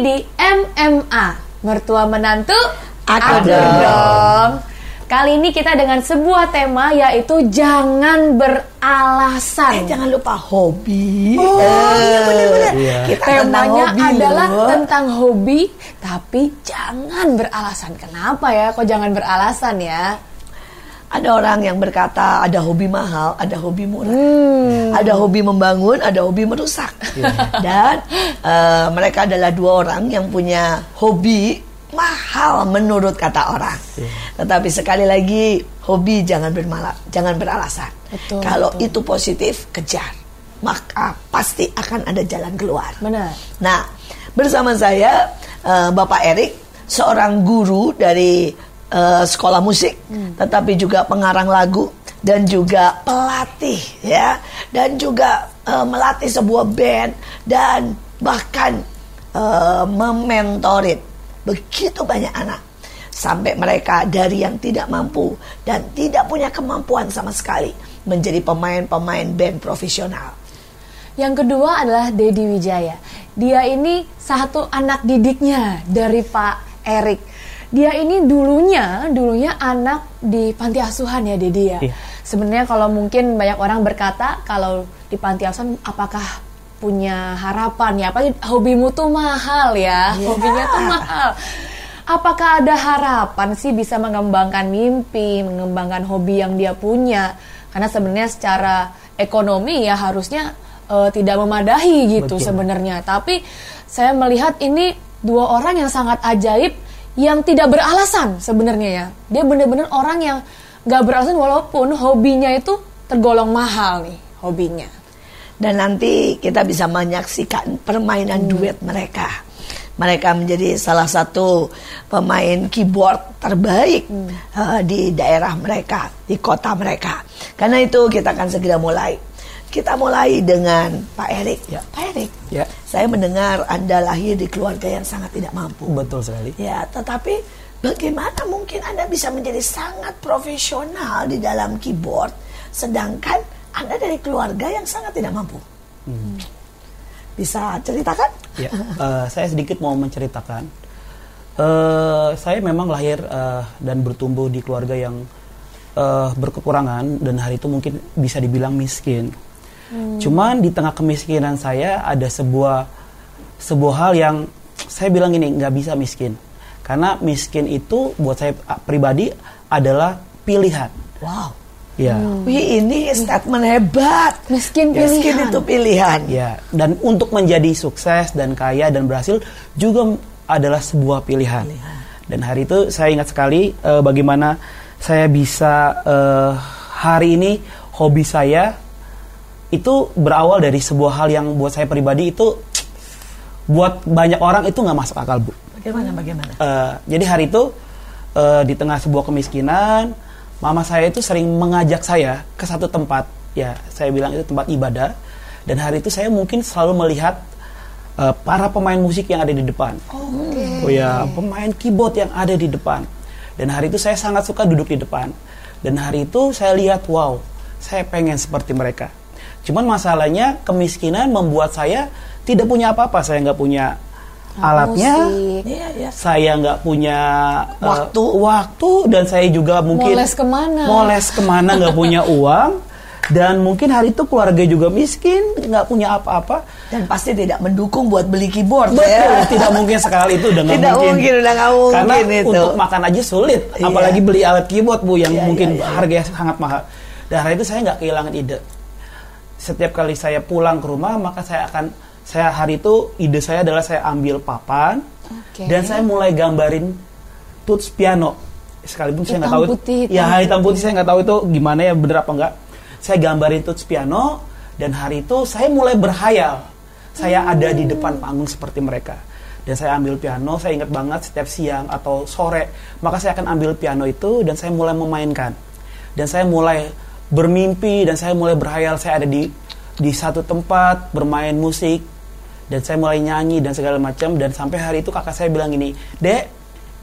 di MMA Mertua Menantu Aku dong. Kali ini kita dengan sebuah tema yaitu jangan beralasan. Eh, jangan lupa hobi. Oh, iya benar-benar. Iya. Kita Temanya hobi adalah loh. tentang hobi, tapi jangan beralasan. Kenapa ya? Kok jangan beralasan ya? Ada orang yang berkata ada hobi mahal, ada hobi murah. Hmm. Ada hobi membangun, ada hobi merusak. Dan eh, mereka adalah dua orang yang punya hobi mahal menurut kata orang. Tetapi sekali lagi hobi jangan bermalah, jangan beralasan. Betul, Kalau betul. itu positif kejar, maka pasti akan ada jalan keluar. Benar. Nah, bersama saya eh, Bapak Erik, seorang guru dari eh, sekolah musik, tetapi juga pengarang lagu dan juga pelatih ya, dan juga eh, melatih sebuah band dan bahkan eh, mementorin begitu banyak anak sampai mereka dari yang tidak mampu dan tidak punya kemampuan sama sekali menjadi pemain-pemain band profesional. Yang kedua adalah Dedi Wijaya. Dia ini satu anak didiknya dari Pak Erik. Dia ini dulunya, dulunya anak di panti asuhan ya Dedi ya. Iya. Sebenarnya kalau mungkin banyak orang berkata kalau di panti asuhan apakah punya harapan ya? Apa hobimu tuh mahal ya? Hobinya tuh mahal. Apakah ada harapan sih bisa mengembangkan mimpi, mengembangkan hobi yang dia punya? Karena sebenarnya secara ekonomi ya harusnya eh, tidak memadahi gitu sebenarnya. Tapi saya melihat ini dua orang yang sangat ajaib yang tidak beralasan sebenarnya ya. Dia benar-benar orang yang nggak beralasan walaupun hobinya itu tergolong mahal nih hobinya. Dan nanti kita bisa menyaksikan permainan duet mereka. Mereka menjadi salah satu pemain keyboard terbaik eh, di daerah mereka, di kota mereka. Karena itu kita akan segera mulai. Kita mulai dengan Pak Erik. Ya. Pak Erik, Ya. saya mendengar Anda lahir di keluarga yang sangat tidak mampu. Betul sekali. Ya, tetapi bagaimana mungkin Anda bisa menjadi sangat profesional di dalam keyboard, sedangkan Anda dari keluarga yang sangat tidak mampu? Bisa ceritakan? Ya, eh, saya sedikit mau menceritakan. Eh, saya memang lahir eh, dan bertumbuh di keluarga yang eh, berkekurangan dan hari itu mungkin bisa dibilang miskin. Cuman di tengah kemiskinan saya ada sebuah sebuah hal yang saya bilang ini nggak bisa miskin. Karena miskin itu buat saya ah, pribadi adalah pilihan. Wow. Ya. Wih, ini statement hebat. Miskin Miskin pilihan. itu pilihan. Ya, dan untuk menjadi sukses dan kaya dan berhasil juga adalah sebuah pilihan. Dan hari itu saya ingat sekali eh, bagaimana saya bisa eh, hari ini hobi saya itu berawal dari sebuah hal yang buat saya pribadi itu buat banyak orang itu nggak masuk akal bu. Bagaimana, bagaimana? Eh, jadi hari itu eh, di tengah sebuah kemiskinan, mama saya itu sering mengajak saya ke satu tempat, ya saya bilang itu tempat ibadah. Dan hari itu saya mungkin selalu melihat eh, para pemain musik yang ada di depan. Oh ya, pemain keyboard yang ada di depan. Dan hari itu saya sangat suka duduk di depan. Dan hari itu saya lihat, wow, saya pengen seperti mereka. Cuman masalahnya kemiskinan membuat saya tidak punya apa-apa. Saya nggak punya alatnya, Musik. Iya, iya. saya nggak punya eh, Waktu. waktu dan saya juga mungkin les ke mana? mau les ke mana nggak punya uang dan mungkin hari itu keluarga juga miskin nggak punya apa-apa Dan pasti tidak mendukung buat beli keyboard betul ya. tidak mungkin sekali itu udah nggak Tidak mungkin, udah nggak mungkin karena itu. untuk makan aja sulit Iya. apalagi beli alat keyboard bu yang Iya, mungkin iya, iya. harganya sangat mahal dan hari itu saya nggak kehilangan ide setiap kali saya pulang ke rumah maka saya akan saya hari itu ide saya adalah saya ambil papan Oke. dan saya mulai gambarin tuts piano. Sekalipun saya nggak tahu itu- putih, hitam ya putih. hitam putih saya nggak tahu itu gimana ya bener apa enggak saya gambarin tuts piano dan hari itu saya mulai berhayal. Saya ada di depan panggung seperti mereka dan saya ambil piano saya ingat banget setiap siang atau sore maka saya akan ambil piano itu dan saya mulai memainkan. Dan saya mulai bermimpi dan saya mulai berhayal saya ada di di satu tempat bermain musik dan saya mulai nyanyi dan segala macam dan sampai hari itu kakak saya bilang gini dek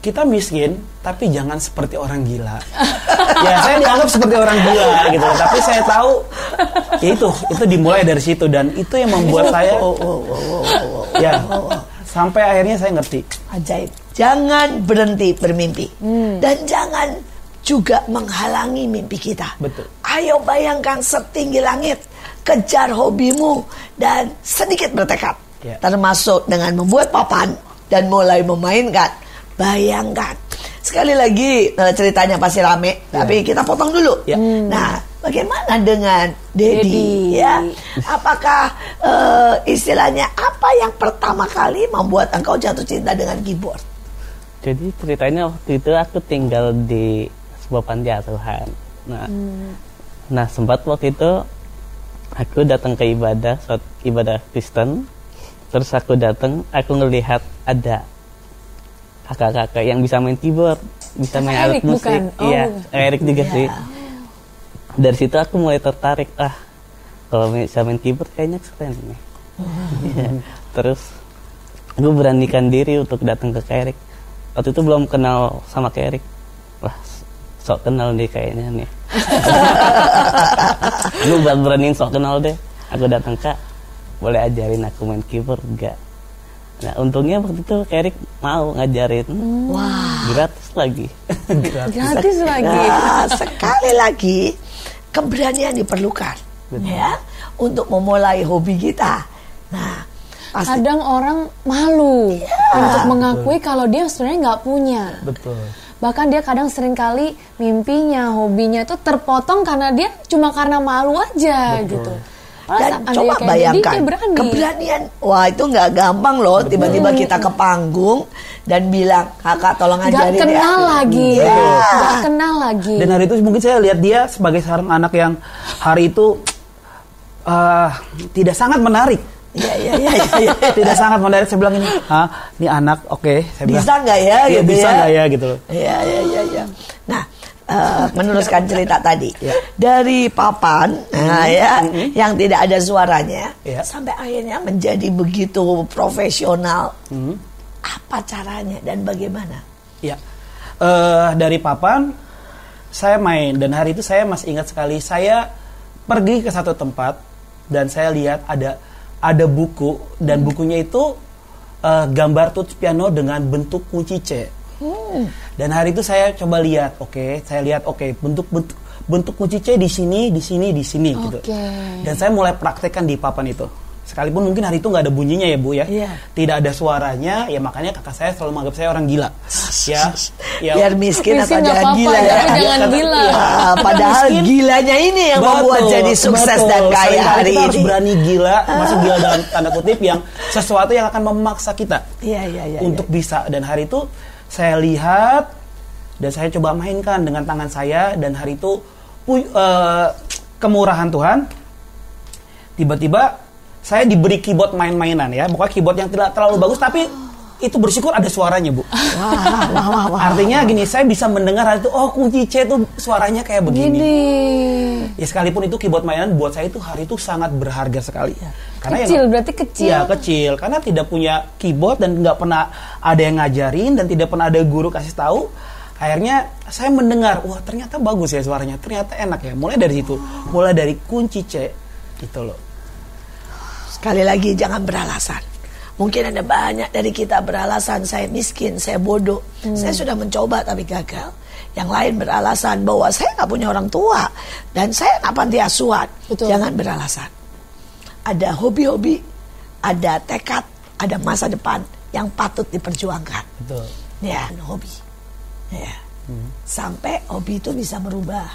kita miskin tapi jangan seperti orang gila ya saya dianggap seperti orang gila gitu tapi saya tahu ya itu itu dimulai dari situ dan itu yang membuat saya Oh, oh, oh, oh, oh, oh. ya Sampai akhirnya saya ngerti. Ajaib. Jangan berhenti bermimpi. Dan jangan juga menghalangi mimpi kita. Betul. Ayo bayangkan setinggi langit. Kejar hobimu dan sedikit bertekad. Ya. Termasuk dengan membuat papan dan mulai memainkan. Bayangkan. Sekali lagi eh, ceritanya pasti rame, tapi kita potong dulu. Ya. Nah, bagaimana dengan Dedi? Ya, apakah eh, istilahnya apa yang pertama kali membuat engkau jatuh cinta dengan keyboard? Jadi ceritanya waktu itu aku tinggal di sebuah panti asuhan. Nah, nah sempat waktu itu aku datang ke ibadah, saat ibadah Kristen. Terus aku datang, aku ngelihat ada kakak-kakak yang bisa main keyboard, bisa Kakak main alat musik. bukan? Oh. Iya, Erik juga sih. Dari situ aku mulai tertarik, ah kalau bisa main keyboard kayaknya keren nih. Iya. Terus aku beranikan diri untuk datang ke Erik. Waktu itu belum kenal sama Erik. Wah, sok kenal nih kayaknya nih. aku buat beraniin sok kenal deh. Aku datang kak, boleh ajarin aku main keyboard enggak? Nah untungnya waktu itu Erik mau ngajarin. Wah. Gratis lagi. Gratis lagi. Nah, sekali lagi keberanian diperlukan ya untuk memulai hobi kita. Nah, pasti Kadang orang malu untuk mengakui kalau dia sebenarnya nggak punya. Betul. Bahkan dia kadang sering kali mimpinya, hobinya itu terpotong karena dia cuma karena malu aja gitu. Malah dan coba kayak Dedi, bayangkan berani. keberanian. Wah, itu nggak gampang loh tiba-tiba kita ke panggung dan bilang, "Kakak tolong Nggak ajarin kenal ya." lagi, Iya. nggak kenal lagi. Dan hari itu mungkin saya lihat dia sebagai seorang anak yang hari itu eh, tidak sangat menarik. Iya, iya, iya, iya, iya. tidak sangat menarik. Saya bilang ini, ah, ini anak, oke. Saya bilang, Bisa nggak ya "Iya, gitu bisa ya? nggak ya gitu loh. Iya, iya, iya, iya. Nah, eh, meneruskan cerita tadi Ya. dari papan, nah, ya, yang tidak ada suaranya, Ya. sampai akhirnya menjadi begitu profesional. Hmm. Apa caranya dan bagaimana? Ya, Eh, dari papan saya main dan hari itu saya masih ingat sekali saya pergi ke satu tempat dan saya lihat ada ada buku dan bukunya itu eh, gambar tuts piano dengan bentuk kunci C. Dan hari itu saya coba lihat, oke, saya lihat, oke, bentuk bentuk bentuk kunci C di sini, di sini, di sini gitu. Oke. Dan saya mulai praktekkan di papan itu. Sekalipun mungkin hari itu nggak ada bunyinya ya bu ya, Iya. tidak ada suaranya, ya makanya kakak saya selalu menganggap saya orang gila, ya, ya. Biar miskin atau Miskin nggak jangan gila ya. jangan Karena- gila. iya. Ah, padahal Miskin. gilanya ini yang membuat Betul, jadi sukses betul. dan kaya hari kita harus ini. berani gila, masuk gila dalam tanda kutip yang sesuatu yang akan memaksa kita Iya, iya, iya. untuk iya. bisa. Dan hari itu saya lihat dan saya coba mainkan dengan tangan saya dan hari itu eh, kemurahan Tuhan tiba-tiba saya diberi keyboard main-mainan ya, pokoknya keyboard yang tidak terlalu bagus tapi itu bersyukur ada suaranya bu. Wah, wah, wah, wah. Artinya gini, saya bisa mendengar itu, oh kunci C itu suaranya kayak begini. Gini. Ya sekalipun itu keyboard mainan buat saya itu hari itu sangat berharga sekali. Karena Kecil, yang- berarti kecil. Iya kecil, karena tidak punya keyboard dan nggak pernah ada yang ngajarin dan tidak pernah ada guru kasih tahu. Akhirnya saya mendengar, wah ternyata bagus ya suaranya, ternyata enak ya. Mulai dari situ, mulai dari kunci C, gitu loh. Sekali lagi jangan beralasan. Mungkin ada banyak dari kita beralasan saya miskin, saya bodoh, saya sudah mencoba tapi gagal. Yang lain beralasan bahwa saya nggak punya orang tua dan saya nggak panti asuhan. Betul. Jangan beralasan. Ada hobi-hobi, ada tekad, ada masa depan yang patut diperjuangkan. Betul. Ya, hobi. Ya. Sampai hobi itu bisa merubah.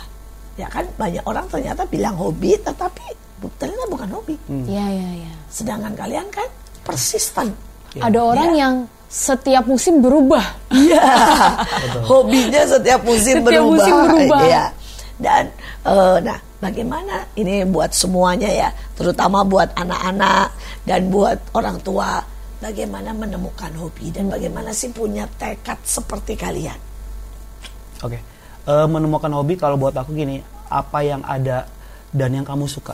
Ya kan banyak orang ternyata bilang hobi tetapi ternyata bukan hobi. Iya, iya, iya. Sedangkan kalian kan persisten. Ada orang yang setiap musim berubah. Iya. Hobinya setiap musim Setiap berubah. musim berubah. Iya. Dan eh, nah, bagaimana ini buat semuanya ya, terutama buat anak-anak dan buat orang tua, bagaimana menemukan hobi dan bagaimana sih punya tekad seperti kalian. Oke, Eh, menemukan hobi kalau buat aku gini, apa yang ada dan yang kamu suka,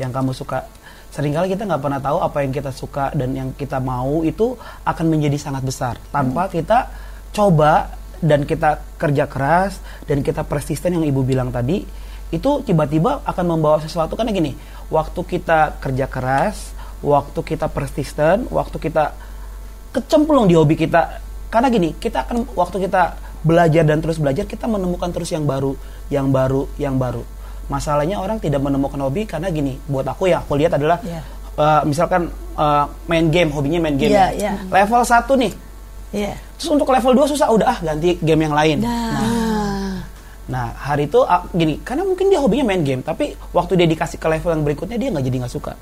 yang kamu suka. Seringkali kita nggak pernah tahu apa yang kita suka dan yang kita mau itu akan menjadi sangat besar. Tanpa kita coba dan kita kerja keras dan kita persisten yang ibu bilang tadi itu tiba-tiba akan membawa sesuatu. Karena gini waktu kita kerja keras waktu kita persisten waktu kita kecemplung di hobi kita karena gini kita akan waktu kita belajar dan terus belajar kita menemukan terus yang baru yang baru yang baru masalahnya orang tidak menemukan hobi karena gini buat aku ya aku lihat adalah Yeah. uh, misalkan uh, main game hobinya main game Yeah, ya. yeah. level 1 nih Iya. terus untuk level 2 susah udah ah ganti game yang lain Ah. Nah hari itu ah, gini, karena mungkin dia hobinya main game, tapi waktu dia dikasih ke level yang berikutnya dia nggak jadi nggak suka.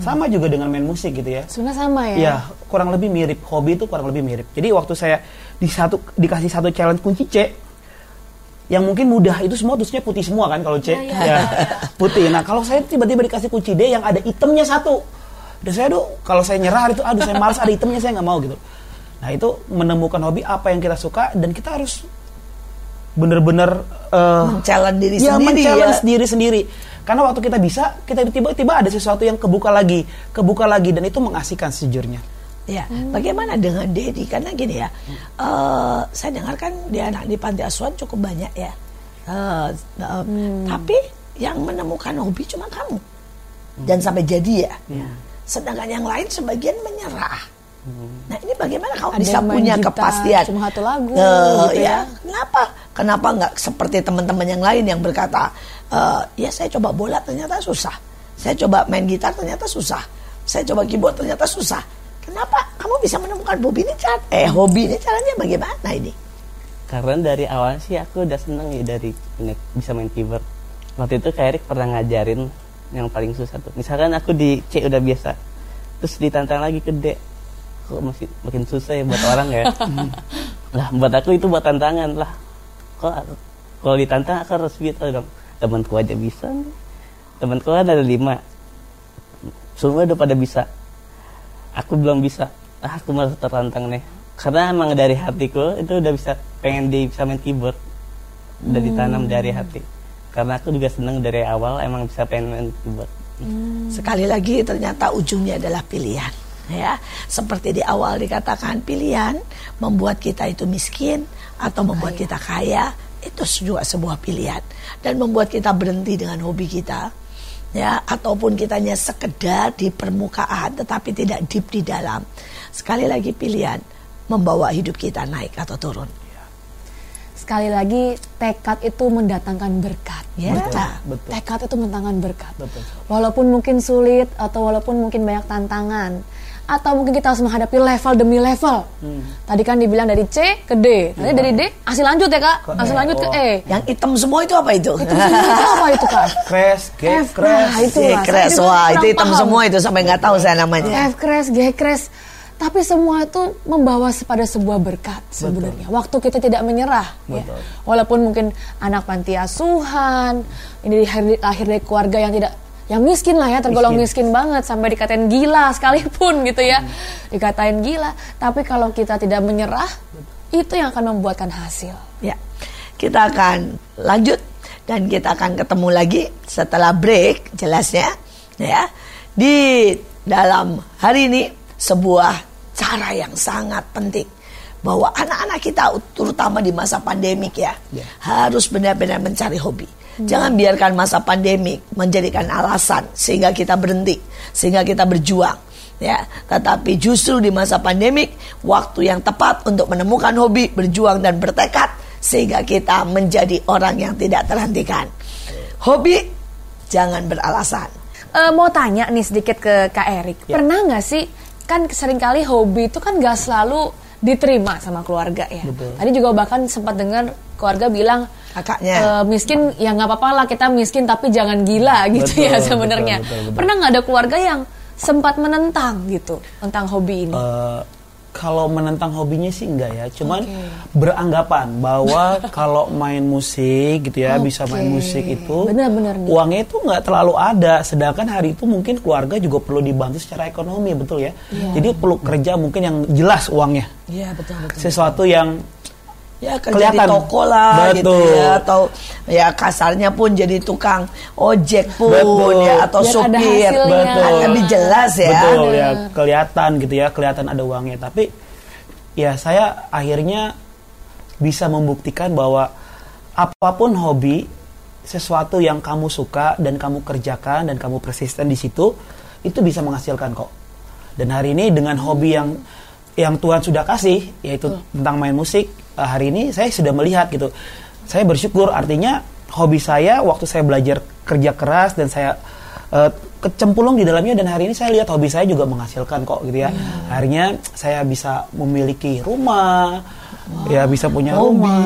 Sama juga dengan main musik gitu ya. Sebenarnya sama ya. Iya, kurang lebih mirip. Hobi itu kurang lebih mirip. Jadi waktu saya di satu dikasih satu challenge kunci C, yang mungkin mudah itu semua terusnya putih semua kan kalau C, ya, putih. Nah kalau saya tiba-tiba dikasih kunci D yang ada itemnya satu, dan saya tuh kalau saya nyerah hari itu, aduh saya malas ada itemnya saya nggak mau gitu. Nah itu menemukan hobi apa yang kita suka dan kita harus bener-bener eh, Challenge diri ya, sendiri ya. diri sendiri. Karena waktu kita bisa, kita tiba-tiba ada sesuatu yang kebuka lagi, kebuka lagi dan itu mengasihkan sejujurnya. Ya, bagaimana dengan Dedi? Karena gini ya, eh, saya dengar kan di anak di panti asuhan cukup banyak ya. Eh, eh, Tapi yang menemukan hobi cuma kamu dan sampai jadi ya. Sedangkan yang lain sebagian menyerah. Nah ini bagaimana kamu Ada bisa punya kepastian? cuma satu lagu, Eh, gitu ya. ya. Kenapa? Kenapa nggak seperti teman-teman yang lain yang berkata, eh, ya saya coba bola ternyata susah. Saya coba main gitar ternyata susah. Saya coba keyboard ternyata susah. Kenapa kamu bisa menemukan hobi ini? Cara, eh hobi ini caranya bagaimana ini? Karena dari awal sih aku udah seneng ya dari bisa main keyboard. Waktu itu Kak Erik pernah ngajarin yang paling susah tuh. Misalkan aku di C udah biasa, terus ditantang lagi ke D. Kok masih makin susah ya buat orang ya. lah buat aku itu buat tantangan lah. Kok kalau ditantang aku harus gitu dong. Temanku aja bisa nih. Temanku kan ada lima. Semua udah pada bisa. Aku belum bisa. Ah, aku malah tertantang nih. Karena emang dari hatiku itu udah bisa pengen di bisa main keyboard. Udah ditanam dari hati. Karena aku juga seneng dari awal emang bisa pengen main keyboard. Sekali lagi ternyata ujungnya adalah pilihan. Ya, seperti di awal dikatakan pilihan membuat kita itu miskin atau membuat kita kaya itu juga sebuah pilihan dan membuat kita berhenti dengan hobi kita ya ataupun kitanya sekedar di permukaan tetapi tidak deep di dalam sekali lagi pilihan membawa hidup kita naik atau turun Sekali lagi tekad itu mendatangkan berkat. Ya. Betul. Betul. Tekad itu mendatangkan berkat. Betul. Walaupun mungkin sulit atau walaupun mungkin banyak tantangan atau mungkin kita harus menghadapi level demi level. Hmm. Tadi kan dibilang dari C ke D. Nanti dari D hasil lanjut ya kak. Hasil lanjut ke E. yang hitam semua itu apa itu Itu semua itu apa itu kak? Crash, get F, crash. nah, itu G crash wah itu hitam paham. semua itu sampai nggak tahu saya namanya F crash, G crash. Tapi semua itu membawa pada sebuah berkat sebenarnya. Waktu kita tidak menyerah, ya. Betul. walaupun mungkin anak panti asuhan, ini lahir, lahir dari keluarga yang tidak yang miskin lah ya, tergolong miskin, banget sampai dikatain gila sekalipun gitu ya, dikatain gila. Tapi kalau kita tidak menyerah, itu yang akan membuatkan hasil. Ya, kita akan lanjut dan kita akan ketemu lagi setelah break, jelasnya, ya. Di dalam hari ini sebuah cara yang sangat penting bahwa anak-anak kita terutama di masa pandemik ya, Ya. harus benar-benar mencari hobi. Jangan biarkan masa pandemik menjadikan alasan sehingga kita berhenti, sehingga kita berjuang. Ya, tetapi justru di masa pandemik waktu yang tepat untuk menemukan hobi, berjuang dan bertekad sehingga kita menjadi orang yang tidak terhentikan. Hobi jangan beralasan. Eh, mau tanya nih sedikit ke Kak Erik, Ya. pernah nggak sih kan sering kali hobi itu kan nggak selalu diterima sama keluarga ya. Betul. Tadi juga bahkan sempat dengar keluarga bilang Kakaknya. "Eh, miskin ya nggak apa-apa lah kita miskin tapi jangan gila gitu Betul, ya betul, sebenarnya. betul, betul. Pernah nggak ada keluarga yang sempat menentang gitu tentang hobi ini? Eh, kalau menentang hobinya sih enggak ya, cuman Oke. beranggapan bahwa kalau main musik gitu ya, bisa main musik itu Benar-benar nih. uangnya itu nggak terlalu ada, sedangkan hari itu mungkin keluarga juga perlu dibantu secara ekonomi, betul ya. Iya. Jadi perlu kerja mungkin yang jelas uangnya, Iya betul betul. sesuatu yang Ya kerja di Kelihatan. toko lah gitu Betul. ya atau ya kasarnya pun jadi tukang ojek pun Betul. ya atau Biar supir. Betul. lebih jelas ya. Betul ya, kelihatan gitu ya, kelihatan ada uangnya. Tapi ya saya akhirnya bisa membuktikan bahwa apa pun hobi, sesuatu yang kamu suka dan kamu kerjakan dan kamu persisten di situ, itu bisa menghasilkan kok. Dan hari ini dengan hobi yang yang Tuhan sudah kasih yaitu tentang main musik eh, hari ini saya sudah melihat gitu. Saya bersyukur artinya hobi saya waktu saya belajar kerja keras dan saya eh, kecemplung di dalamnya dan hari ini saya lihat hobi saya juga menghasilkan kok gitu ya. Akhirnya saya bisa memiliki rumah ya bisa punya Mobil. rumah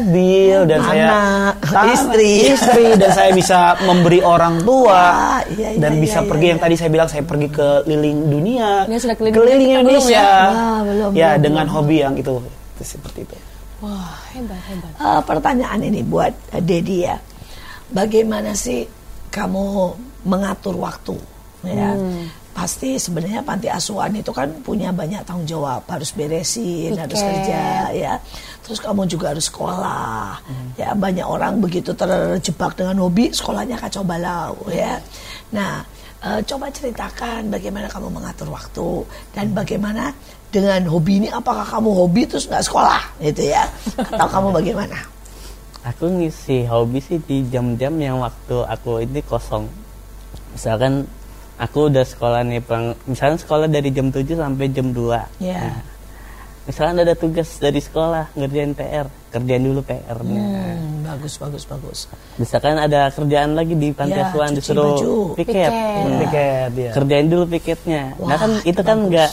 mobil dan saya Anak, Tanah, istri. istri dan saya bisa memberi orang tua Wah, iya, iya, dan iya, bisa iya, pergi iya. yang tadi saya bilang saya pergi ke liling dunia Ini sudah keliling keliling belum Indonesia ya? Wah, belum, ya belum, dengan belum. hobi yang itu, itu seperti itu Wah, hebat, hebat. Eh, pertanyaan ini buat Dedi ya. Bagaimana sih kamu mengatur waktu? Ya, pasti sebenarnya panti asuhan itu kan punya banyak tanggung jawab, harus beresin, harus Piket. kerja, ya. Terus kamu juga harus sekolah, ya. Banyak orang begitu terjebak dengan hobi, sekolahnya kacau balau, ya. Nah, eh, coba ceritakan bagaimana kamu mengatur waktu dan bagaimana dengan hobi ini, apakah kamu hobi terus nggak sekolah, gitu ya? Atau kamu bagaimana? Aku ngisi hobi sih di jam-jam yang waktu aku ini kosong. Misalkan aku udah sekolah nih, peng, misalkan sekolah dari jam 7 sampai jam 2. Ya. Nah, misalkan ada tugas dari sekolah, ngerjain PR, kerjain dulu PR-nya. Hmm, bagus, bagus, bagus. Misalkan ada kerjaan lagi di panti Ya, asuhan cuci disuruh baju. piket. Piket. Nah, Piket, ya. Kerjain dulu piketnya. nah Wah, kan itu kan nggak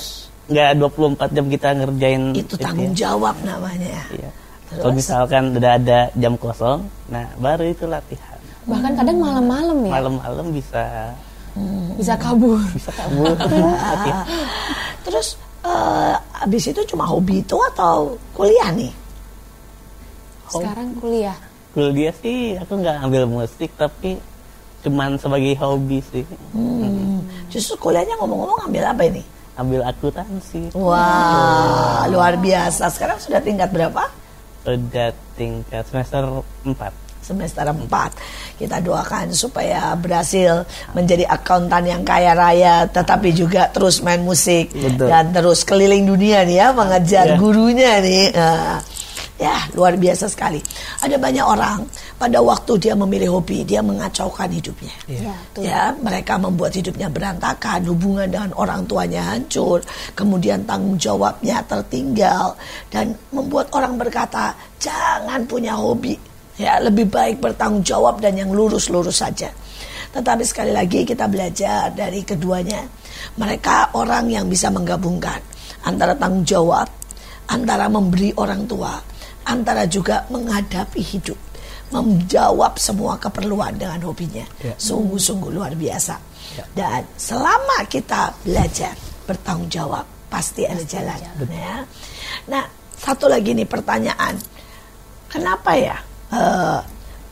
nggak 24 jam kita ngerjain Itu tanggung ya. jawab namanya. Iya. Terus? Kalau misalkan udah ada jam kosong, nah baru itu latihan. Bahkan kadang malam-malam ya, Malam-malam bisa bisa kabur. bisa kabur. Terus eh, abis itu cuma hobi itu atau kuliah nih? Sekarang kuliah. Kuliah sih aku nggak ambil musik tapi cuman sebagai hobi sih. Hmm. Justru kuliahnya ngomong-ngomong ambil apa ini? Ambil akuntansi. Wah, luar biasa. Sekarang sudah tingkat berapa? Udah tingkat semester 4. Semester 4. Kita doakan supaya berhasil menjadi akuntan yang kaya raya, tetapi juga terus main musik Betul. dan terus keliling dunia nih ya, mengejar Ya. gurunya nih. Nah, ya, luar biasa sekali. Ada banyak orang pada waktu dia memilih hobi, dia mengacaukan hidupnya. Ya, betul. Ya, mereka membuat hidupnya berantakan, hubungan dengan orang tuanya hancur, kemudian tanggung jawabnya tertinggal dan membuat orang berkata, "Jangan punya hobi." Ya, lebih baik bertanggung jawab dan yang lurus-lurus saja. Tetapi sekali lagi kita belajar dari keduanya. Mereka orang yang bisa menggabungkan antara tanggung jawab, antara memberi orang tua, antara juga menghadapi hidup, menjawab semua keperluan dengan hobinya. Ya. Sungguh-sungguh luar biasa. Ya. Dan selama kita belajar bertanggung jawab, pasti ada jalan. Ya. Nah, satu lagi nih pertanyaan, kenapa ya eh,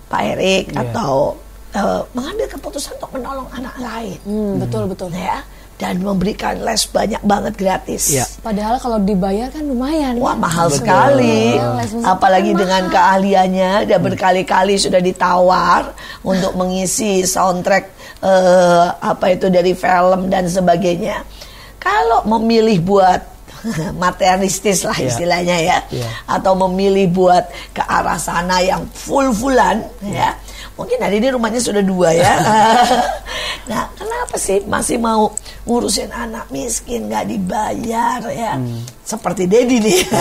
Pak Erik Ya. atau eh, mengambil keputusan untuk menolong anak lain, Hmm, betul betul. ya, dan memberikan les banyak banget gratis. Ya. Padahal kalau dibayar kan lumayan. Wah mahal Betul. sekali, Iya, apalagi kan dengan mahal. keahliannya dan berkali-kali sudah ditawar untuk mengisi soundtrack eh, apa itu dari film dan sebagainya. Kalau memilih buat materialistis lah Iya. istilahnya ya, Iya. atau memilih buat ke arah sana yang full-fullan ya. Mungkin hari ini rumahnya sudah dua ya. nah, kenapa sih masih mau ngurusin anak miskin nggak dibayar ya? Seperti Dedi nih.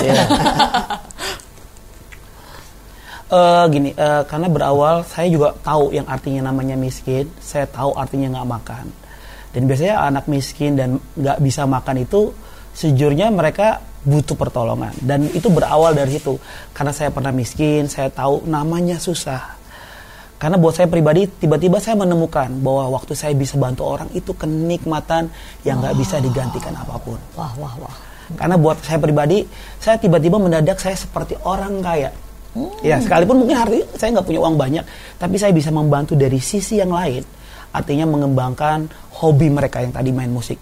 Eh, gini, eh, karena berawal saya juga tahu yang artinya namanya miskin, saya tahu artinya nggak makan. Dan biasanya anak miskin dan nggak bisa makan itu sejujurnya mereka butuh pertolongan. Dan itu berawal dari situ. Karena saya pernah miskin, saya tahu namanya susah. Karena buat saya pribadi, tiba-tiba saya menemukan bahwa waktu saya bisa bantu orang itu kenikmatan yang nggak bisa digantikan apa pun. Wah, wah, wah. Karena buat saya pribadi, saya tiba-tiba mendadak saya seperti orang kaya. Ya, sekalipun mungkin hari ini saya nggak punya uang banyak, tapi saya bisa membantu dari sisi yang lain. Artinya mengembangkan hobi mereka yang tadi main musik.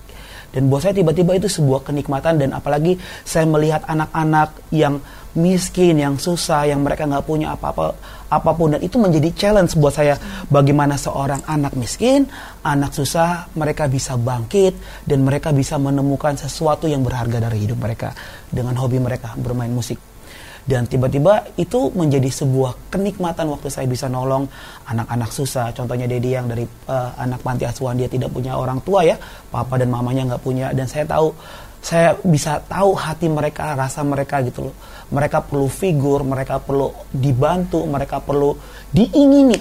Dan buat saya tiba-tiba itu sebuah kenikmatan dan apalagi saya melihat anak-anak yang miskin, yang susah, yang mereka nggak punya apa-apa apa pun dan itu menjadi challenge buat saya bagaimana seorang anak miskin, anak susah mereka bisa bangkit dan mereka bisa menemukan sesuatu yang berharga dari hidup mereka dengan hobi mereka bermain musik. Dan tiba-tiba itu menjadi sebuah kenikmatan waktu saya bisa nolong anak-anak susah. Contohnya Dedi yang dari eh, anak panti asuhan dia tidak punya orang tua ya, papa dan mamanya nggak punya. Dan saya tahu saya bisa tahu hati mereka, rasa mereka gitu loh. Mereka perlu figur, mereka perlu dibantu, mereka perlu diingini.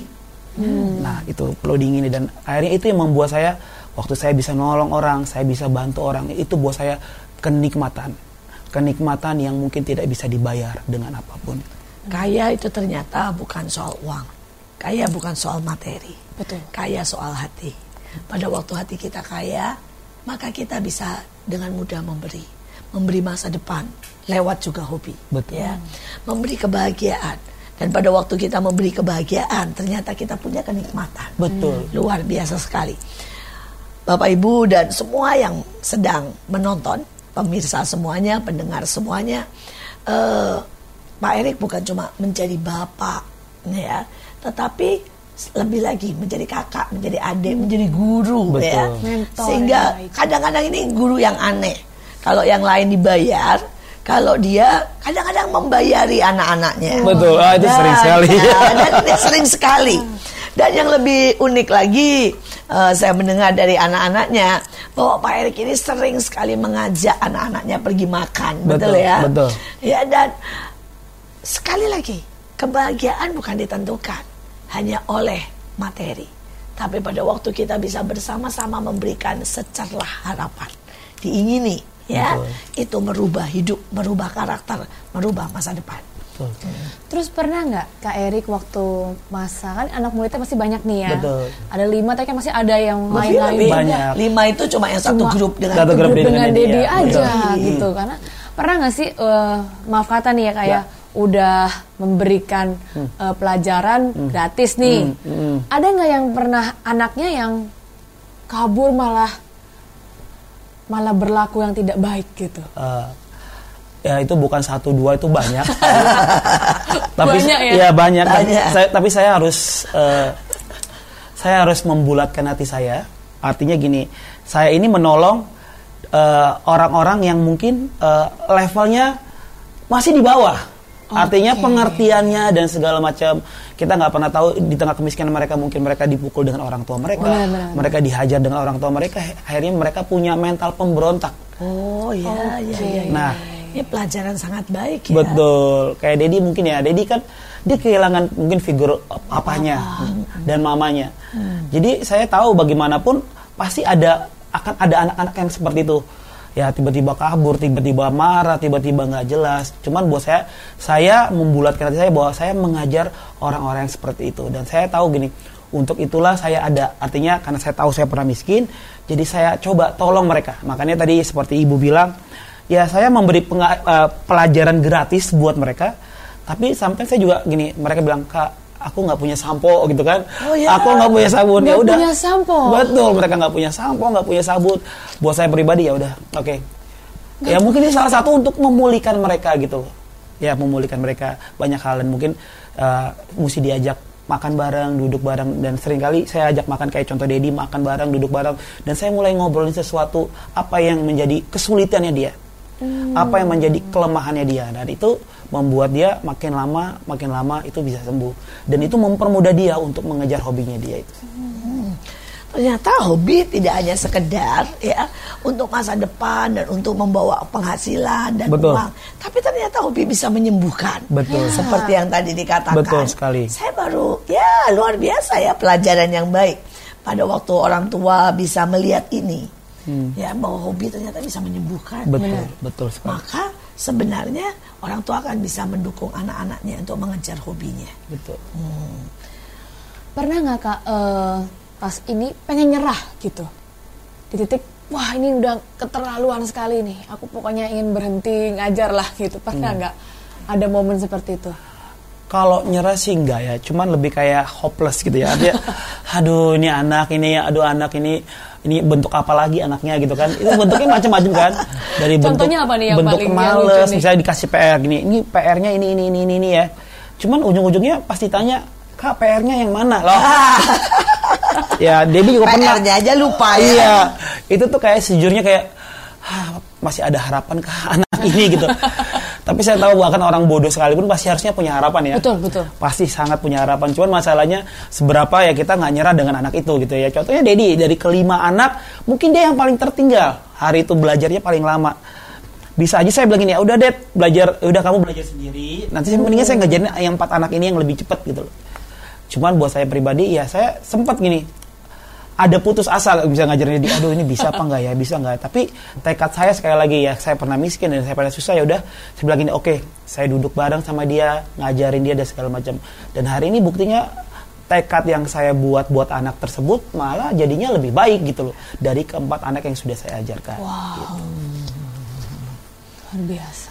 Nah, itu perlu diingini dan akhirnya itu yang membuat saya waktu saya bisa nolong orang, saya bisa bantu orang, itu buat saya kenikmatan. Kenikmatan yang mungkin tidak bisa dibayar dengan apa pun. Kaya itu ternyata bukan soal uang. Kaya bukan soal materi. Betul. Kaya soal hati. Pada waktu hati kita kaya, maka kita bisa dengan mudah memberi. Memberi masa depan lewat juga hobi. Betul. Ya. Memberi kebahagiaan. Dan pada waktu kita memberi kebahagiaan, ternyata kita punya kenikmatan. Betul. Luar biasa sekali. Bapak Ibu dan semua yang sedang menonton, pemirsa semuanya, pendengar semuanya, eh, Pak Erik bukan cuma menjadi bapak, ya, tetapi lebih lagi menjadi kakak, menjadi adik, menjadi guru, Betul. ya. Mentor Sehingga kadang-kadang ini guru yang aneh. Kalau yang lain dibayar, kalau dia kadang-kadang membayari anak-anaknya. Betul. Ah, itu sering sekali. nah, dan ini sering sekali. Dan yang lebih unik lagi, eh, saya mendengar dari anak-anaknya bahwa Pak Erik ini sering sekali mengajak anak-anaknya pergi makan, betul, Betul, ya? betul. Ya dan sekali lagi kebahagiaan bukan ditentukan hanya oleh materi, tapi pada waktu kita bisa bersama-sama memberikan secerlah harapan, diingini, ya, itu merubah hidup, merubah karakter, merubah masa depan. Betul. Terus pernah nggak Kak Erik waktu masa kan anak muridnya masih banyak nih ya? Betul. Ada lima, tapi kan masih ada yang lain-lain juga. Banyak. Lima itu cuma yang satu Cuma grup dengan satu grup dengan dengan Dedi, ya. aja Betul. gitu karena pernah nggak sih eh, maaf kata nih ya kayak udah memberikan eh, pelajaran gratis nih ada nggak yang pernah anaknya yang kabur malah malah berlaku yang tidak baik gitu Eh, ya itu bukan satu dua itu banyak. tapi Banyak ya? ya banyak. Banyak. saya, tapi saya harus eh, saya harus membulatkan hati saya. Artinya gini, saya ini menolong eh, orang-orang yang mungkin eh, levelnya masih di bawah. Artinya Oke. pengertiannya dan segala macam kita nggak pernah tahu di tengah kemiskinan mereka mungkin mereka dipukul dengan orang tua mereka, Benar-benar. mereka dihajar dengan orang tua mereka, akhirnya mereka punya mental pemberontak. Oh ya, ya, Oke. ya, ya. Nah, Ini pelajaran sangat baik ya. Betul. Kayak Dedi mungkin ya. Dedi kan dia kehilangan mungkin figur papanya dan mamanya. Jadi saya tahu bagaimanapun pasti ada akan ada anak-anak yang seperti itu. Ya tiba-tiba kabur, tiba-tiba marah, tiba-tiba nggak jelas. Cuman buat saya, saya membulatkan hati saya bahwa saya mengajar orang-orang yang seperti itu. Dan saya tahu gini, untuk itulah saya ada. Artinya karena saya tahu saya pernah miskin, jadi saya coba tolong mereka. Makanya tadi seperti ibu bilang, ya saya memberi penga- eh, pelajaran gratis buat mereka. Tapi sampai saya juga gini mereka bilang kak aku nggak punya sampo gitu kan. Oh, ya. aku nggak punya sabun. Ya udah. punya sampo. betul mereka nggak punya sampo nggak punya sabun. Buat saya pribadi ya udah oke. Ya mungkin ini salah satu untuk memulihkan mereka gitu ya memulihkan mereka. Banyak hal dan mungkin eh, mesti diajak makan bareng, duduk bareng dan sering kali saya ajak makan kayak contoh Dedi makan bareng, duduk bareng. Dan saya mulai ngobrolin sesuatu apa yang menjadi kesulitannya dia. Apa yang menjadi kelemahannya dia dan itu membuat dia makin lama makin lama itu bisa sembuh dan itu mempermudah dia untuk mengejar hobinya dia itu. Ternyata hobi tidak hanya sekedar ya untuk masa depan dan untuk membawa penghasilan dan Betul. uang, tapi ternyata hobi bisa menyembuhkan. Betul. Seperti yang tadi dikatakan. Betul sekali. Saya baru ya luar biasa ya pelajaran yang baik pada waktu orang tua bisa melihat ini. Ya bahwa hobi ternyata bisa menyembuhkan. Hmm. Betul, betul sekali. Maka sebenarnya orang tua akan bisa mendukung anak-anaknya untuk mengejar hobinya. Betul. pernah nggak kak eh, pas ini pengen nyerah gitu di titik wah ini udah keterlaluan sekali nih aku pokoknya ingin berhenti ngajar lah gitu pernah nggak ada momen seperti itu Kalau nyerah sih enggak ya, cuman lebih kayak hopeless gitu ya. Artinya, aduh ini anak ini, aduh anak ini, ini bentuk apa lagi anaknya gitu kan? Itu bentuknya macam-macam kan. Dari bentuk Contohnya apa nih yang bentuk paling males, misalnya dikasih PR gini, ini PR-nya ini ini ini ini, ini ya. Cuman ujung-ujungnya pasti tanya, kak PR-nya yang mana loh? ya, Debbie juga pernah. PR-nya aja lupa ya. Iya, itu tuh kayak sejujurnya kayak "Hah, masih ada harapan ke anak ini gitu. Tapi saya tahu bahkan orang bodoh sekalipun pasti harusnya punya harapan ya. Betul, betul. Pasti sangat punya harapan. Cuman masalahnya seberapa ya kita nggak nyerah dengan anak itu gitu ya. Contohnya Dedi dari kelima anak, mungkin dia yang paling tertinggal. Hari itu belajarnya paling lama. Bisa aja saya bilang gini ya, udah Ded, belajar, udah kamu belajar sendiri. Nanti saya mendingan saya ngajarin yang empat anak ini yang lebih cepat gitu loh. Cuman buat saya pribadi ya saya sempat gini, ada putus asa bisa ngajarin dia aduh ini bisa apa enggak ya bisa enggak tapi tekad saya sekali lagi ya saya pernah miskin dan saya pernah susah ya udah saya bilang gini oke saya duduk bareng sama dia ngajarin dia dan segala macam dan hari ini buktinya tekad yang saya buat buat anak tersebut malah jadinya lebih baik gitu loh dari keempat anak yang sudah saya ajarkan Wow. gitu. Luar biasa.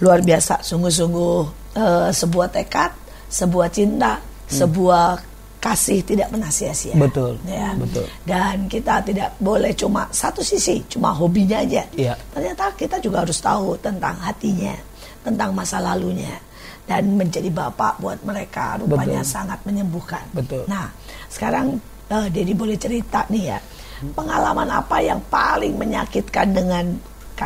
luar biasa sungguh-sungguh eh, sebuah tekad sebuah cinta sebuah kasih tidak pernah sia-sia Betul, ya betul. dan kita tidak boleh cuma satu sisi cuma hobinya aja Iya. ternyata kita juga harus tahu tentang hatinya tentang masa lalunya dan menjadi bapak buat mereka rupanya Betul. sangat menyembuhkan Betul. nah sekarang eh, Dedi boleh cerita nih ya pengalaman apa yang paling menyakitkan dengan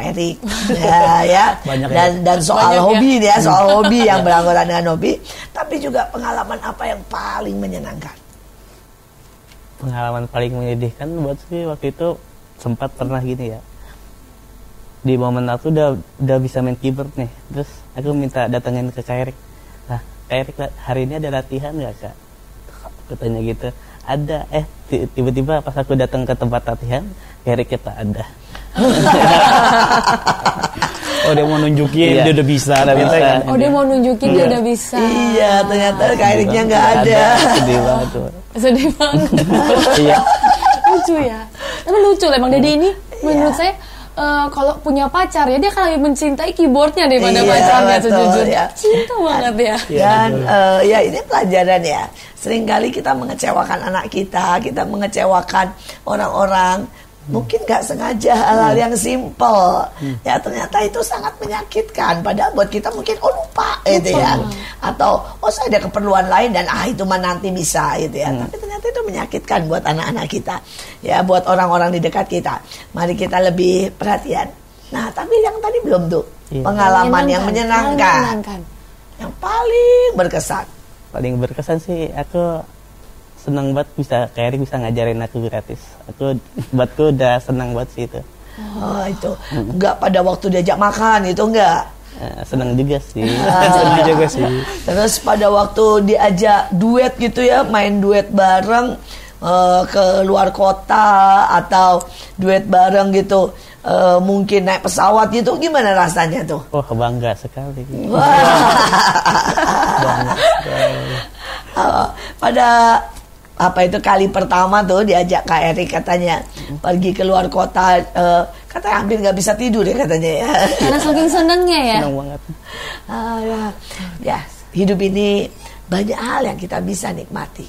Erik. Ya, ya. Banyak ya. dan dan soal Banyak ya. hobi nih ya soal hobi yang beranggotan dengan hobi. Tapi juga pengalaman apa yang paling menyenangkan? Pengalaman paling menyedihkan buat sih waktu itu sempat pernah gini ya. Di momen aku udah udah bisa main keyboard nih. Terus aku minta datengin ke Kairik nah Kairik hari ini ada latihan nggak kak? Aku tanya gitu. Ada. Eh ti- tiba-tiba pas aku datang ke tempat latihan Kairik kita ada oh dia mau nunjukin Iya. dia udah bisa Udah bisa. kan. Oh dia mau nunjukin dia udah bisa. iya ternyata Kak Eriknya nggak Nggak ada sedih banget tuh Sedih banget. iya lucu ya. Tapi lucu lah Bang Deddy ini menurut saya eh, kalau punya pacar ya dia akan lebih mencintai keyboardnya daripada Iya, pacarnya betul, sejujurnya. ya. Cinta banget ya. Dan eh, ya ini pelajaran ya. Seringkali kita mengecewakan anak kita, kita mengecewakan orang-orang. Mungkin nggak sengaja hal-hal yang simple. Ya ternyata itu sangat menyakitkan. Padahal buat kita mungkin oh lupa, gitu ya. Atau oh saya ada keperluan lain dan ah itu mah nanti bisa gitu ya. Tapi ternyata itu menyakitkan buat anak-anak kita. Ya buat orang-orang di dekat kita. Mari kita lebih perhatian. Nah tapi yang tadi belum tuh Iya. pengalaman yang menyenangkan menyenangkan. yang paling berkesan. paling berkesan sih aku senang banget bisa Kairik bisa ngajarin aku gratis aku buatku udah senang banget sih itu Oh itu. Enggak pada waktu diajak makan itu enggak. Eh, senang juga sih. Sedih juga sih. Terus pada waktu diajak duet gitu ya, main duet bareng eh, ke luar kota atau duet bareng gitu, eh, mungkin naik pesawat gitu, gimana rasanya tuh? oh bangga sekali. Eh, pada apa itu kali pertama tuh diajak Kak Erik katanya pergi ke luar kota, eh, katanya hampir nggak bisa tidur ya katanya ya. Karena saking senengnya ya. senang banget Ah, ya. ya, hidup ini banyak hal yang kita bisa nikmati.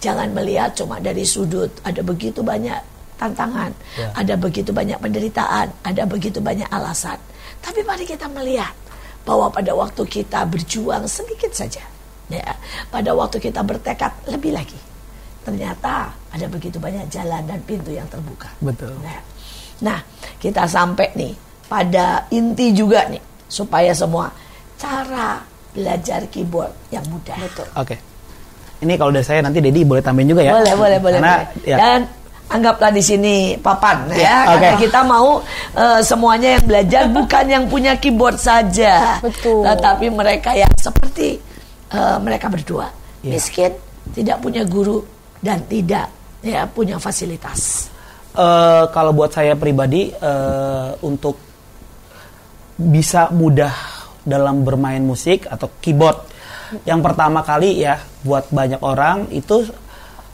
Jangan melihat cuma dari sudut. Ada begitu banyak tantangan, Ya. ada begitu banyak penderitaan, ada begitu banyak alasan. Tapi mari kita melihat bahwa pada waktu kita berjuang sedikit saja, ya, pada waktu kita bertekad lebih lagi, ternyata ada begitu banyak jalan dan pintu yang terbuka. Betul. Nah, nah, kita sampai nih pada inti juga nih supaya semua cara belajar keyboard yang mudah. Betul. Oke. Ini kalau dari saya nanti Dedi boleh tambahin juga ya. Boleh, boleh, boleh. Karena boleh. ya, Dan anggaplah di sini papan ya, Ya, karena oke. kita mau eh, semuanya yang belajar bukan yang punya keyboard saja, Betul. tetapi mereka yang seperti eh, mereka berdua Ya. miskin, tidak punya guru dan tidak ya punya fasilitas. eh, kalau buat saya pribadi eh, untuk bisa mudah dalam bermain musik atau keyboard. Yang pertama kali ya buat banyak orang itu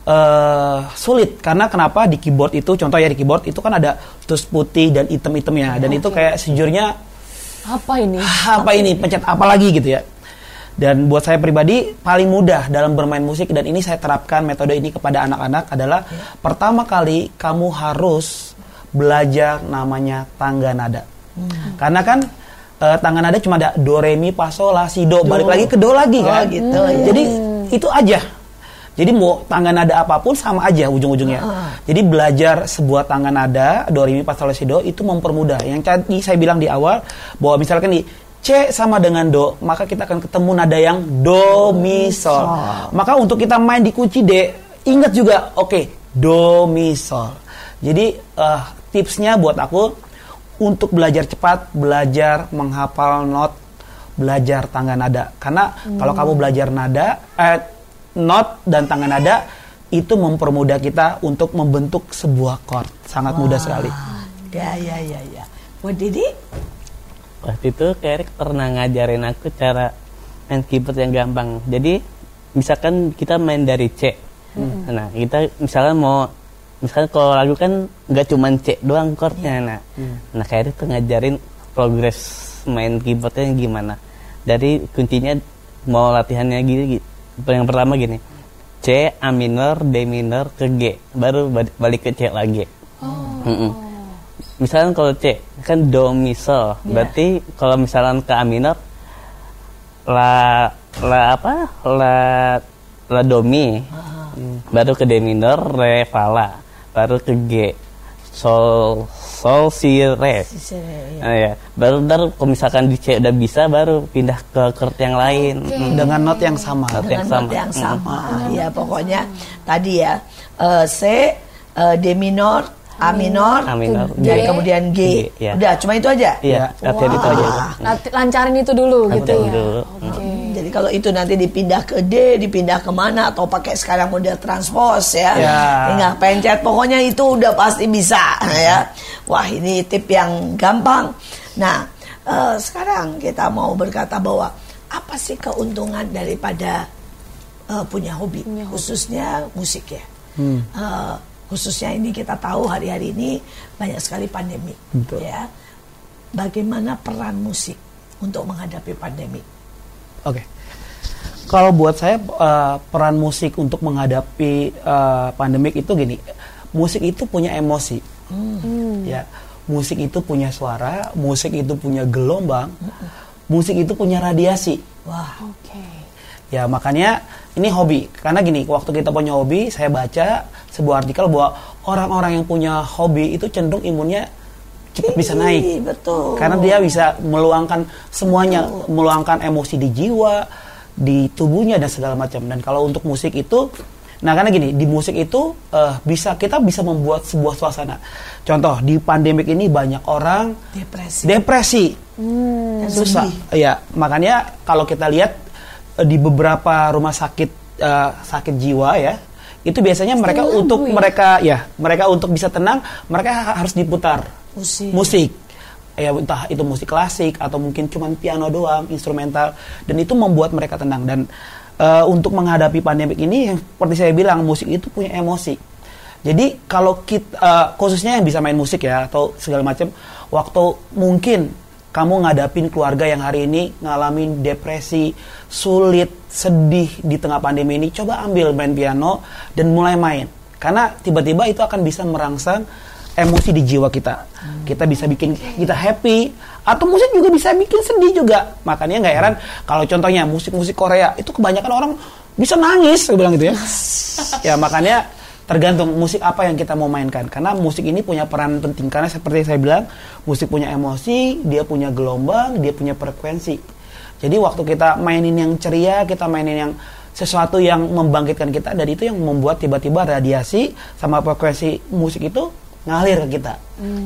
eh, sulit karena kenapa di keyboard itu contoh ya di keyboard itu kan ada tus putih dan item-itemnya dan itu kayak sejujurnya Apa ini? apa ini pencet apa lagi gitu ya dan buat saya pribadi paling mudah dalam bermain musik dan ini saya terapkan metode ini kepada anak-anak adalah pertama kali kamu harus belajar namanya tangga nada. Karena kan eh, tangga nada cuma ada do re mi fa sol la si do. Balik lagi ke do lagi Oh, kan? gitu, ya. jadi itu aja. Jadi mau tangga nada apa pun sama aja ujung-ujungnya. Jadi belajar sebuah tangga nada do re mi fa sol la si do itu mempermudah. Yang tadi saya bilang di awal bahwa misalkan di C sama dengan do, maka kita akan ketemu nada yang do mi sol. Maka untuk kita main di kunci D, ingat juga, oke, do mi sol. Jadi eh, tipsnya buat aku untuk belajar cepat, belajar menghafal not, belajar tangga nada. Karena kalau kamu belajar nada, eh, not dan tangga nada itu mempermudah kita untuk membentuk sebuah chord. Sangat mudah sekali. Ya, ya, ya, ya. Buat Didi? Waktu itu Kak Erik pernah ngajarin aku cara main keyboard yang gampang. Jadi misalkan kita main dari C. Nah, kita misalnya mau misalnya kalau lagu kan nggak cuma C doang chordnya. Nah, nah Kak Erik tuh ngajarin progres main keyboardnya gimana. Dari kuncinya mau latihannya gini, gini. Yang pertama gini. C, A minor, D minor ke G, baru ba- balik ke C lagi. Mm-mm. Misalnya kalau C kan do mi sol, berarti kalau misalnya ke A minor la la apa la la do mi, baru ke D minor re fa la, baru ke G sol sol si re. Nah, ya. Baru ntar kalau misalkan di C udah bisa baru pindah ke chord yang lain. Mm. Dengan not yang sama. Not yang dengan sama. not yang sama. Ya pokoknya tadi ya eh, C, eh, D minor, A minor, A minor, dan G. kemudian G. G, ya. Udah cuma itu aja. Iya, latihan itu aja. Lati- lancarin itu dulu gitu Latihan ya. dulu. Oke. Jadi kalau itu nanti dipindah ke D, dipindah ke mana atau pakai sekarang model transpose ya, Ya. tinggal pencet. Pokoknya itu udah pasti bisa ya. Wah ini tip yang gampang. Nah eh, sekarang kita mau berkata bahwa apa sih keuntungan daripada eh, punya hobi, khususnya musik ya. Eh, khususnya ini kita tahu hari-hari ini banyak sekali pandemi, Betul. ya. Bagaimana peran musik untuk menghadapi pandemi? Oke. Kalau buat saya eh, peran musik untuk menghadapi eh, pandemik itu gini, musik itu punya emosi, ya. Musik itu punya suara, musik itu punya gelombang, musik itu punya radiasi. Wah, Oke. Ya makanya ini hobi. Karena gini, waktu kita punya hobi, saya baca sebuah artikel bahwa orang-orang yang punya hobi itu cenderung imunnya cepat bisa naik. Betul. Karena dia bisa meluangkan semuanya, meluangkan emosi di jiwa, di tubuhnya dan segala macam. Dan kalau untuk musik itu, nah karena gini, di musik itu eh, bisa kita bisa membuat sebuah suasana. Contoh di pandemik ini banyak orang depresi depresi, dan susah. Iya, makanya kalau kita lihat di beberapa rumah sakit eh, sakit jiwa ya, itu biasanya mereka lagu untuk ya? mereka ya mereka untuk bisa tenang mereka ha- harus diputar Musik. musik. Ya entah itu musik klasik atau mungkin cuma piano doang, instrumental dan itu membuat mereka tenang dan eh, untuk menghadapi pandemik ini seperti saya bilang musik itu punya emosi. Jadi kalau kita eh, khususnya yang bisa main musik ya atau segala macam waktu mungkin kamu ngadapin keluarga yang hari ini ngalamin depresi, sulit, sedih di tengah pandemi ini, coba ambil main piano dan mulai main. Karena tiba-tiba itu akan bisa merangsang emosi di jiwa kita. Kita bisa bikin kita happy atau musik juga bisa bikin sedih juga. Makanya nggak heran kalau contohnya musik-musik Korea itu kebanyakan orang bisa nangis, saya bilang gitu ya. ya makanya tergantung musik apa yang kita mau mainkan. Karena musik ini punya peran penting. Karena seperti saya bilang musik punya emosi dia punya gelombang dia punya frekuensi. Jadi waktu kita mainin yang ceria kita mainin yang sesuatu yang membangkitkan kita dan itu yang membuat tiba-tiba radiasi sama frekuensi musik itu ngalir ke kita.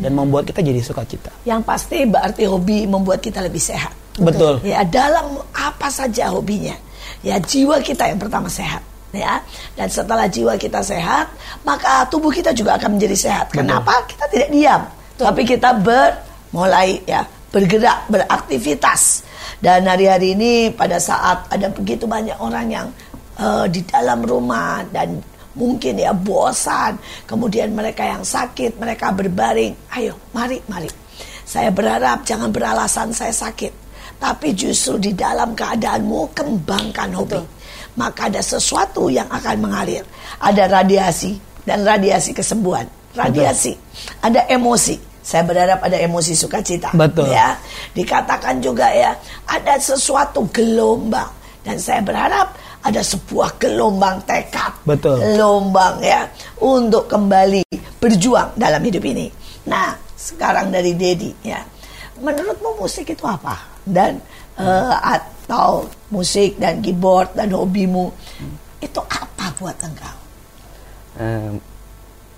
Dan membuat kita jadi sukacita. Yang pasti berarti hobi membuat kita lebih sehat. betul. Ya dalam apa saja hobinya, ya jiwa kita yang pertama sehat. Ya, dan setelah jiwa kita sehat, maka tubuh kita juga akan menjadi sehat. Kenapa? Kita tidak diam, tapi kita ber mulai ya bergerak, beraktivitas. Dan hari-hari ini pada saat ada begitu banyak orang yang eh, di dalam rumah dan mungkin ya bosan, kemudian mereka yang sakit, mereka berbaring. Ayo, mari, mari. Saya berharap jangan beralasan saya sakit, tapi justru di dalam keadaanmu kembangkan hobi. Maka ada sesuatu yang akan mengalir. Ada radiasi dan radiasi kesembuhan. Radiasi, ada emosi. Saya berharap ada emosi sukacita. Betul. Ya, dikatakan juga ya ada sesuatu gelombang dan saya berharap ada sebuah gelombang tekad. Betul. Gelombang ya untuk kembali berjuang dalam hidup ini. Nah, sekarang dari Dedi ya. Menurutmu musik itu apa? dan eh, atau musik dan keyboard dan hobimu itu apa buat engkau? Eh,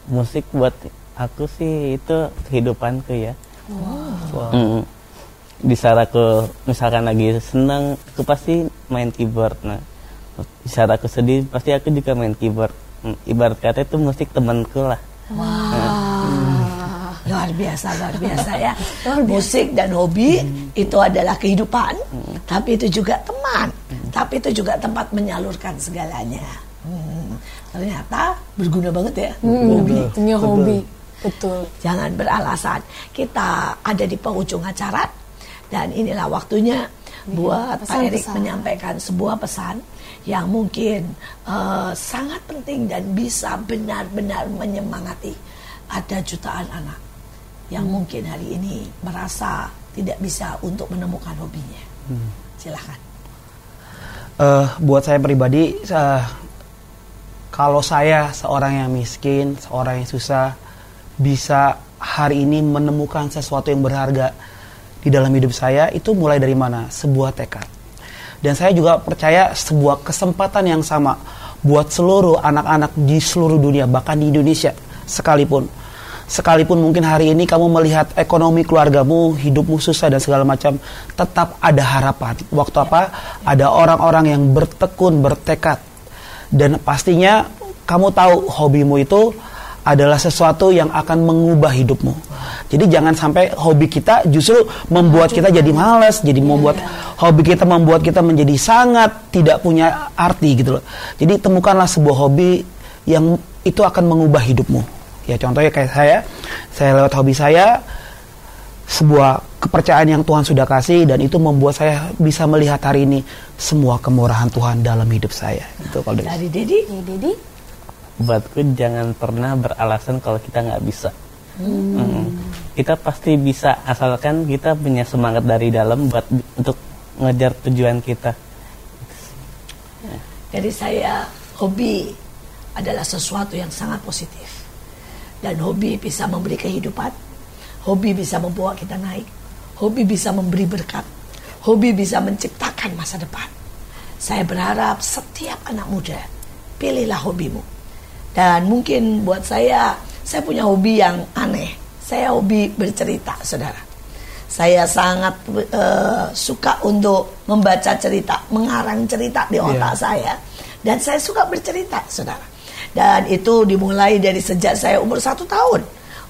musik buat aku sih itu kehidupanku ya. Mm. Di saat aku misalkan lagi senang, aku pasti main keyboard. Nah, di saat aku sedih, pasti aku juga main keyboard. Mm, Ibarat kata itu musik temanku lah. Luar biasa, luar biasa ya. Musik dan hobi itu adalah kehidupan, tapi itu juga teman, tapi itu juga tempat menyalurkan segalanya. Hmm, ternyata berguna banget ya. Hobi. Punya hobi. Betul. Jangan beralasan. Kita ada di penghujung acara dan inilah waktunya buat Pak pesan-pesan. Erik menyampaikan sebuah pesan yang mungkin eh, sangat penting dan bisa benar-benar menyemangati. Ada jutaan anak yang mungkin hari ini merasa tidak bisa untuk menemukan hobinya. Silahkan. Eh, buat saya pribadi, eh, kalau saya seorang yang miskin, seorang yang susah, bisa hari ini menemukan sesuatu yang berharga di dalam hidup saya, itu mulai dari mana? Sebuah tekad. Dan saya juga percaya sebuah kesempatan yang sama buat seluruh anak-anak di seluruh dunia, bahkan di Indonesia sekalipun. Sekalipun mungkin hari ini kamu melihat ekonomi keluargamu, hidupmu susah dan segala macam, tetap ada harapan. Waktu apa? Ada orang-orang yang bertekun, bertekad. Dan pastinya kamu tahu hobimu itu adalah sesuatu yang akan mengubah hidupmu. Jadi jangan sampai hobi kita justru membuat kita jadi malas, jadi membuat hobi kita membuat kita menjadi sangat tidak punya arti gitu loh. Jadi temukanlah sebuah hobi yang itu akan mengubah hidupmu. Ya contohnya kayak saya, saya lewat hobi saya sebuah kepercayaan yang Tuhan sudah kasih dan itu membuat saya bisa melihat hari ini semua kemurahan Tuhan dalam hidup saya. Itu kalau dari Dedi, Dedi. Buatku jangan pernah beralasan kalau kita nggak bisa. Mm. Kita pasti bisa asalkan kita punya semangat dari dalam buat untuk ngejar tujuan kita. Dari saya, hobi adalah sesuatu yang sangat positif. Dan hobi bisa memberi kehidupan. Hobi bisa membawa kita naik. Hobi bisa memberi berkat. Hobi bisa menciptakan masa depan. Saya berharap setiap anak muda, pilihlah hobimu. Dan mungkin buat saya, saya punya hobi yang aneh. Saya hobi bercerita, saudara. Saya sangat eh, suka untuk membaca cerita, mengarang cerita di otak saya. Dan saya suka bercerita, saudara. Dan itu dimulai dari sejak saya umur satu tahun.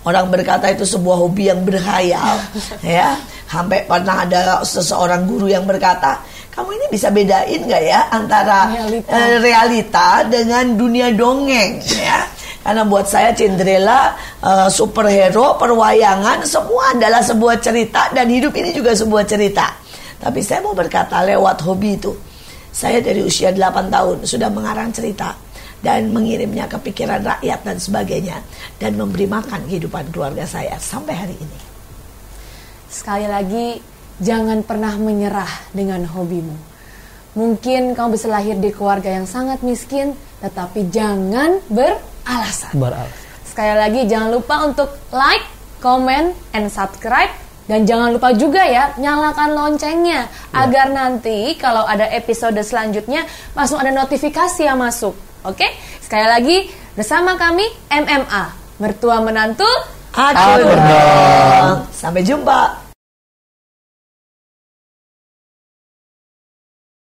Orang berkata itu sebuah hobi yang berhayal, ya. Sampai pernah ada seseorang guru yang berkata, kamu ini bisa bedain nggak ya antara Realita. eh, realita dengan dunia dongeng, ya. Karena buat saya Cinderella, eh, superhero, perwayangan, semua adalah sebuah cerita dan hidup ini juga sebuah cerita. Tapi saya mau berkata lewat hobi itu, saya dari usia 8 tahun sudah mengarang cerita dan mengirimnya ke pikiran rakyat dan sebagainya dan memberi makan kehidupan keluarga saya sampai hari ini. Sekali lagi, jangan pernah menyerah dengan hobimu. Mungkin kamu bisa lahir di keluarga yang sangat miskin, tetapi jangan beralasan. Beralas. Sekali lagi, jangan lupa untuk like, comment, and subscribe. Dan jangan lupa juga ya, nyalakan loncengnya. Agar nanti kalau ada episode selanjutnya, langsung ada notifikasi yang masuk. Oke? Sekali lagi, bersama kami, MMA. Mertua menantu, dong. Sampai jumpa.